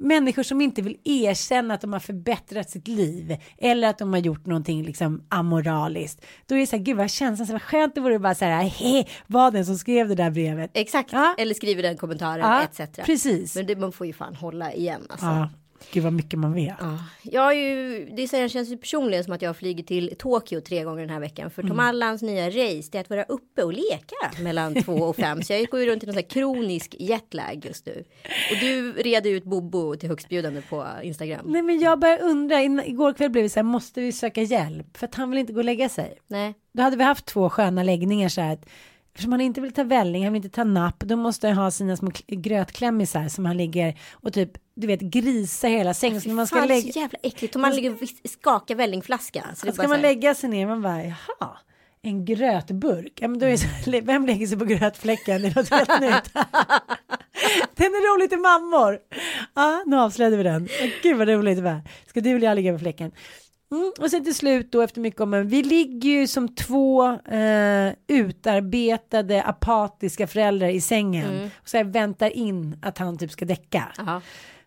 Människor som inte vill erkänna att de har förbättrat sitt liv eller att de har gjort någonting liksom amoraliskt. Då är det så här, gud vad känslan, så vad skönt det vore bara så här, hej, var den som skrev det där brevet. Exakt, Ja. eller skriver den kommentaren Ja, etc. precis. Men det, man får ju fan hålla igen alltså. Ja, gud vad mycket man vet. Ja. Jag har ju, det känns ju personligen som att jag har flugit till Tokyo tre gånger den här veckan. För Mm. Tom Allans nya race det är att vara uppe och leka mellan två och fem. Så jag går ju runt i någon sån här kronisk jetlag just nu. Och du reder ut Bobo till högstbjudande på Instagram. Nej men jag börjar undra, igår kväll blev vi så här, måste vi söka hjälp? För att han vill inte gå och lägga sig. Nej. Då hade vi haft två sköna läggningar så här. att Eftersom han inte vill ta välling, han vill inte ta napp, då måste han ha sina små kl- grötklämmisar som han ligger och typ, du vet, grisa hela sängen. Så när man ska, Fan, lägga, så jävla äckligt. Tom Allan ligger och skakar vällingflaskan. Så är ska man så här, lägga sig ner, man bara, jaha, en grötburk. Ja men då är så vem lägger sig på grötfläcken? Det är något helt nytt. den är rolig till mammor. Ja, nu avslöjade vi den. Gud vad roligt det var. Ska du eller jag ligga på fläcken? Mm, och sen till slut då efter mycket om men vi ligger ju som två eh, utarbetade apatiska föräldrar i sängen och så här väntar in att han typ ska däcka. Jaha.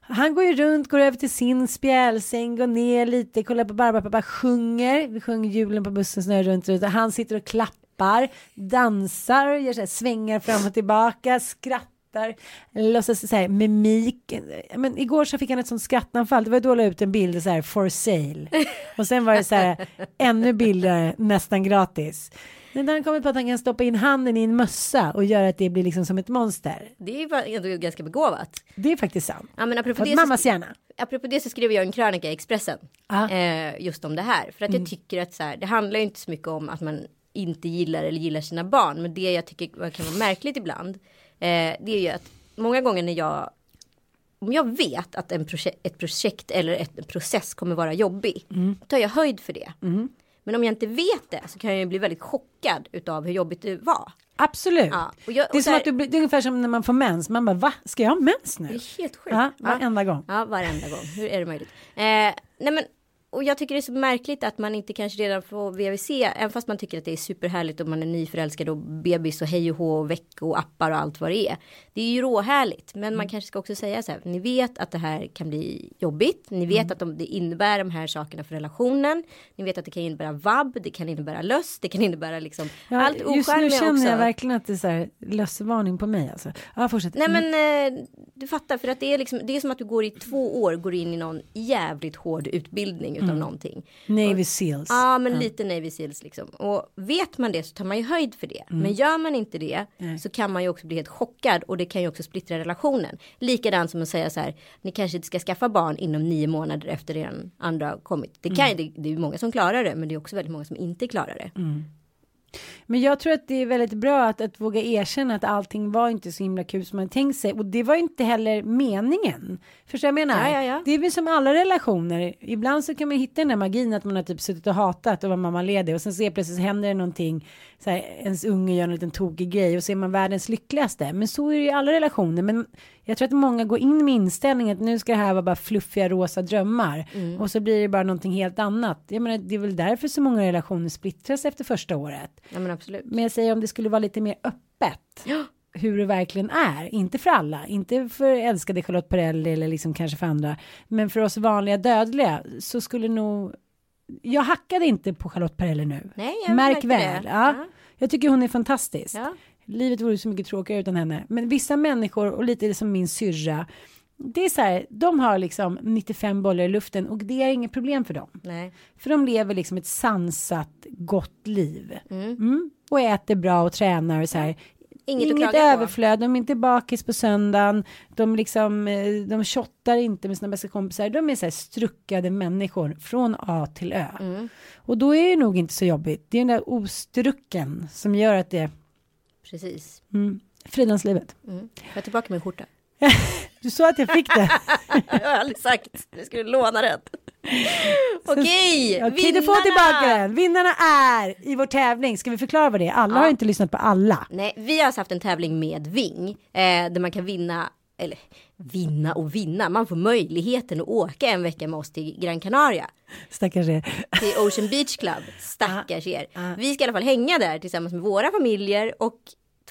Han går ju runt, går över till sin spjälsäng, går ner lite, kollar på Barbara pappa, sjunger. Vi sjunger julen på bussen snurrar runt, runt. Han sitter och klappar, dansar, gör så här svängar fram och tillbaka, skrattar, låtsas så här mimik. Men igår så fick han ett sånt skrattanfall. Det var då jag la ut en bild så här for sale. Och sen var det så här ännu bilder nästan gratis. Men när han kommer på att han kan stoppa in handen i en mössa och göra att det blir liksom som ett monster. Det är ju ändå ganska begåvat. Det är faktiskt sant. Ja, men apropå det, att så, mammas hjärna. apropå det så skrev jag en krönika i Expressen. Ja. Eh, just om det här. För att jag tycker att så här, det handlar ju inte så mycket om att man inte gillar eller gillar sina barn. Men det jag tycker kan vara märkligt ibland. Eh, det är ju att många gånger när jag om jag vet att en projek- ett projekt eller ett, en process kommer vara jobbig, Mm. då tar jag höjd för det. Men om jag inte vet det så kan jag ju bli väldigt chockad utav hur jobbigt det var. Absolut. Ja, och jag- och det är som här- att du blir, det är ungefär som när man får mens. Man bara, va? Ska jag ha mens nu? Det är helt sjukt. Ja, varenda gång. Ja, varenda gång. Hur är det möjligt? Eh, nej men, och jag tycker det är så märkligt att man inte kanske redan får VVC, även fast man tycker att det är superhärligt och man är nyförälskad och bebis och hej och hå och veckor och appar och allt vad det är. Det är ju råhärligt, men man kanske ska också säga så här, ni vet att det här kan bli jobbigt, ni vet att de, det innebär de här sakerna för relationen, ni vet att det kan innebära vabb, det kan innebära löss, det kan innebära liksom Ja, allt just nu känner också. jag verkligen att det är så här lössvarning på mig alltså. Ja, fortsätt. Nej men eh, du fattar för att det är liksom det är som att du går i två år går in i någon jävligt hård utbildning Mm. någonting. Navy Seals. Ja men lite Navy Seals liksom. Och vet man det så tar man ju höjd för det. Mm. Men gör man inte det så kan man ju också bli helt chockad och det kan ju också splittra relationen. Likadant som att säga så här, ni kanske inte ska skaffa barn inom nio månader efter er andra har kommit. Det, kan, Mm. det, det är många som klarar det men det är också väldigt många som inte klarar det. Men jag tror att det är väldigt bra att, att våga erkänna att allting var inte så himla kul som man tänkt sig. Och det var inte heller meningen. Förstår jag menar? Ja, ja, ja. Det är väl som alla relationer. Ibland så kan man hitta den där magin att man har typ suttit och hatat och var mammaledig. Och sen så plötsligt händer det någonting. Så här, ens unge gör en liten tokig grej och så är man världens lyckligaste. Men så är det i alla relationer. Men jag tror att många går in med inställningen att nu ska det här vara bara fluffiga rosa drömmar. Mm. Och så blir det bara någonting helt annat. Jag menar, det är väl därför så många relationer splittras efter första året. Ja men absolut. Men jag säger om det skulle vara lite mer öppet. Hur det verkligen är. Inte för alla. Inte för älskade Charlotte Perrelli eller liksom kanske för andra. Men för oss vanliga dödliga så skulle nog. Jag hackade inte på Charlotte Perrelli nu. Nej, jag Märk väl. Ja. Ja. Jag tycker hon är fantastisk. Ja. Livet vore så mycket tråkigare utan henne. Men vissa människor och lite som min syrra. Det är så här, de har liksom 95 bollar i luften och det är inget problem för dem. Nej. För de lever liksom ett sansat, gott liv. Mm. Och äter bra och tränar och så här. Inget, Inget klaga på. överflöd, de är inte bakis på söndagen. De liksom, eh, de shottar inte med sina bästa kompisar. De är så här struckade människor från A till Ö. Mm. Och då är det nog inte så jobbigt. Det är den där ostrucken som gör att det, Precis. mm, frilanslivet. Mm. Jag har tillbaka min skjorta. Du sa att jag fick det. jag har aldrig sagt. Jag skulle låna den. Okej, Okej, du får tillbaka den. Vinnarna är i vår tävling. Ska vi förklara vad det är? Alla har inte lyssnat på alla. Nej, vi har alltså haft en tävling med Ving. Eh, där man kan vinna, eller vinna och vinna. Man får möjligheten att åka en vecka med oss till Gran Canaria. Stackars er. Till Ocean Beach Club. Stackars er. Vi ska i alla fall hänga där tillsammans med våra familjer och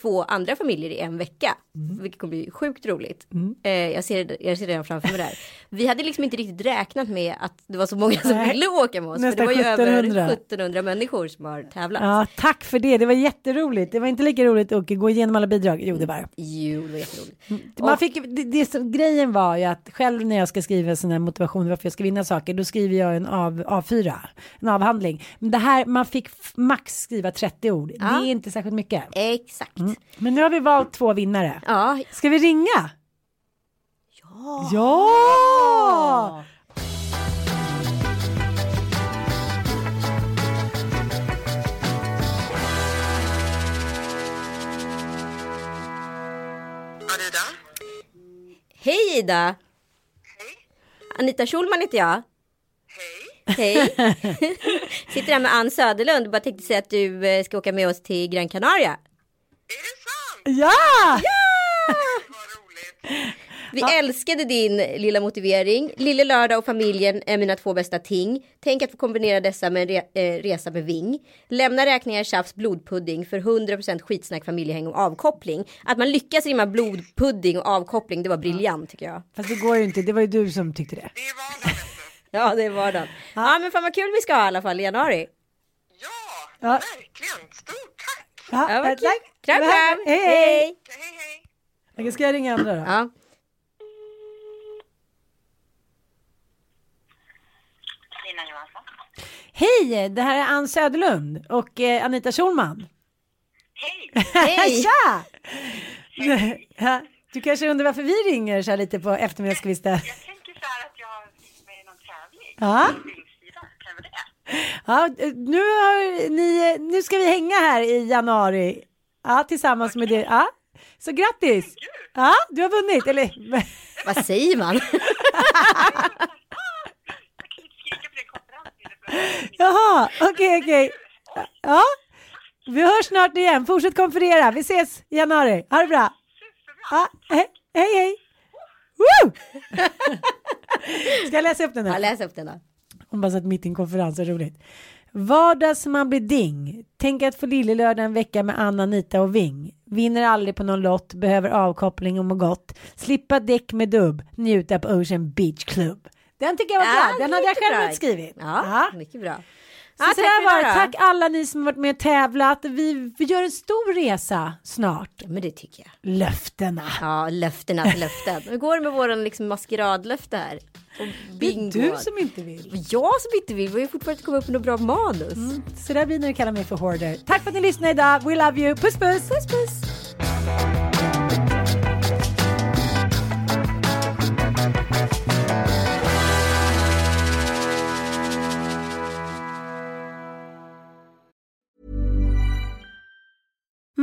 två andra familjer i en vecka. Vilket kommer bli sjukt roligt. Eh, jag, ser, det- jag ser redan framför mig där. Vi hade liksom inte riktigt räknat med att det var så många som Nej. ville åka med oss. För det var ju över 1700. 1700 människor som har tävlat. Ja, tack för det. Det var jätteroligt. Det var inte lika roligt att gå igenom alla bidrag. Jo, det var. Jo, det var jätteroligt. Man fick, det, det, grejen var ju att själv när jag ska skriva sån här motivation varför jag ska vinna saker, då skriver jag en av, A4, en avhandling. Men det här, man fick max skriva 30 ord. Det är inte särskilt mycket. Exakt. Men nu har vi valt två vinnare. Ja. Ska vi ringa? Ja. Ja! Hej Ida! Anita Schulman heter jag. Hej! Hej! Sitter här med Ann Söderlund. Bara tänkte säga att du eh, ska åka med oss till Gran Canaria. Är det sant? Ja! Vad roligt. Vi älskade din lilla motivering. Lille lördag och familjen är mina två bästa ting. Tänk att få kombinera dessa med en re eh, resa med Ving. Lämna räkningar, tjafs, blodpudding för 100% skitsnack, familjehäng och avkoppling. Att man lyckas rimma blodpudding och avkoppling, det var briljant tycker jag. Fast det går ju inte. Det var ju du som tyckte det. Det är vardag vet du. Ja, det är vardagen. Ja, men fan vad kul vi ska ha i alla fall i januari. Ja, Ja. verkligen. Stort tack. Ja, Ja, vad tack. Kram, kram. Hej, hej. Hej, hej. Jag ska jag ringa andra då? Ja. Lina Johansson. Hej, det här är Ann Söderlund och eh, Anita Schulman. Hej. Hej! Tja! Ja, Du kanske undrar varför vi ringer så här lite på eftermiddagskvisten. Jag tänker så här att jag är med i någon tävling. Ja. Vingsidan, kan jag vara det? Ja, nu, har ni, nu ska vi hänga här i januari. Ja, tillsammans med det. Ja. Så grattis! Ja, du har vunnit, eller? Vad säger man? Jaha, okej, okej. Ja, vi hörs snart igen. Fortsätt konferera. Vi ses i januari. Ha det bra. Ja, he- hej, hej. Woo! Ska jag läsa upp den Ja, här? läs upp den då. Hon bara satt mitt i en konferens, så roligt. Vardag som man blir ding. Tänk att få lillelördag en vecka med Anna, Anita och Ving. Vinner aldrig på någon lott, behöver avkoppling och må gott. Slippa däck med dubb, njuta på Ocean Beach Club. Den tycker jag var bra, den hade jag själv bra. skrivit. Ja, mycket bra. Så, Ja, så tack var det. Tack alla ni som varit med och tävlat. Vi, vi gör en stor resa snart. Ja, men det tycker jag. Löftena. Ja, löftenas löften. Hur går det med våran liksom maskeradlöfte här? Och Det är du som inte vill. Jag som inte vill. Vi har ju fortfarande komma upp med något bra manus. Så där blir när du kallar mig för hoarder. Tack för att ni lyssnade idag. We love you. Puss puss. Puss puss.